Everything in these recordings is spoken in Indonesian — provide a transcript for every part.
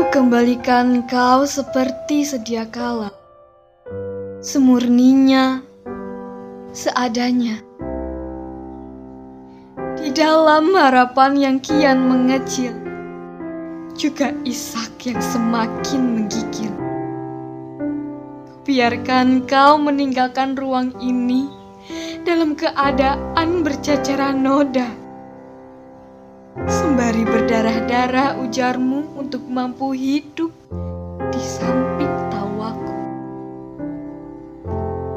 Kukembalikan kau seperti sedia kala, semurninya, seadanya. Di dalam harapan yang kian mengecil, juga isak yang semakin menggigil. Biarkan kau meninggalkan ruang ini dalam keadaan berceceran noda. Sembari berdarah-darah ujarmu untuk mampu hidup di samping tawaku.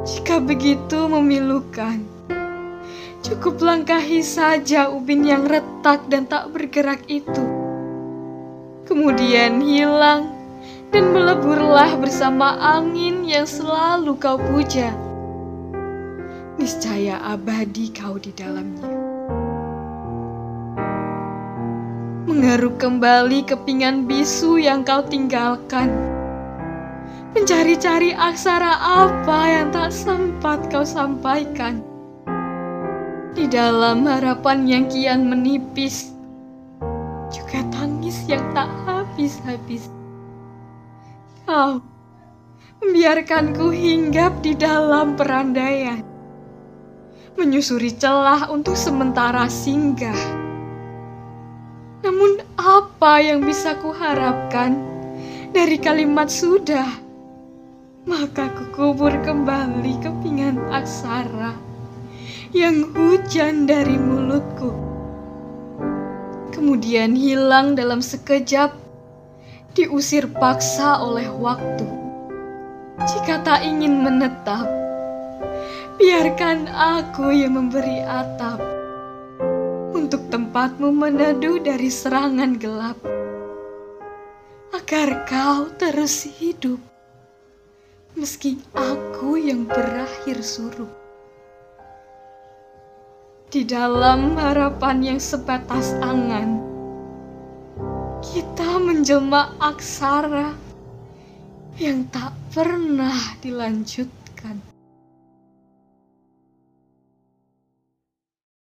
Jika begitu memilukan, cukup langkahi saja ubin yang retak dan tak bergerak itu. Kemudian hilang dan meleburlah bersama angin yang selalu kau puja. Niscaya abadi kau di dalamnya. Mengeruk kembali kepingan bisu yang kau tinggalkan. Mencari-cari aksara apa yang tak sempat kau sampaikan. Di dalam harapan yang kian menipis, juga tangis yang tak habis-habis. Kau membiarkanku hinggap di dalam perandaian, menyusuri celah untuk sementara singgah. Namun apa yang bisa kuharapkan dari kalimat sudah? Maka kukubur kembali kepingan aksara yang hujan dari mulutku. Kemudian hilang dalam sekejap, diusir paksa oleh waktu. Jika tak ingin menetap, biarkan aku yang memberi atap untuk tempatmu meneduh dari serangan gelap, agar kau terus hidup, meski aku yang berakhir suruh. Di dalam harapan yang sebatas angan, kita menjelma aksara yang tak pernah dilanjutkan.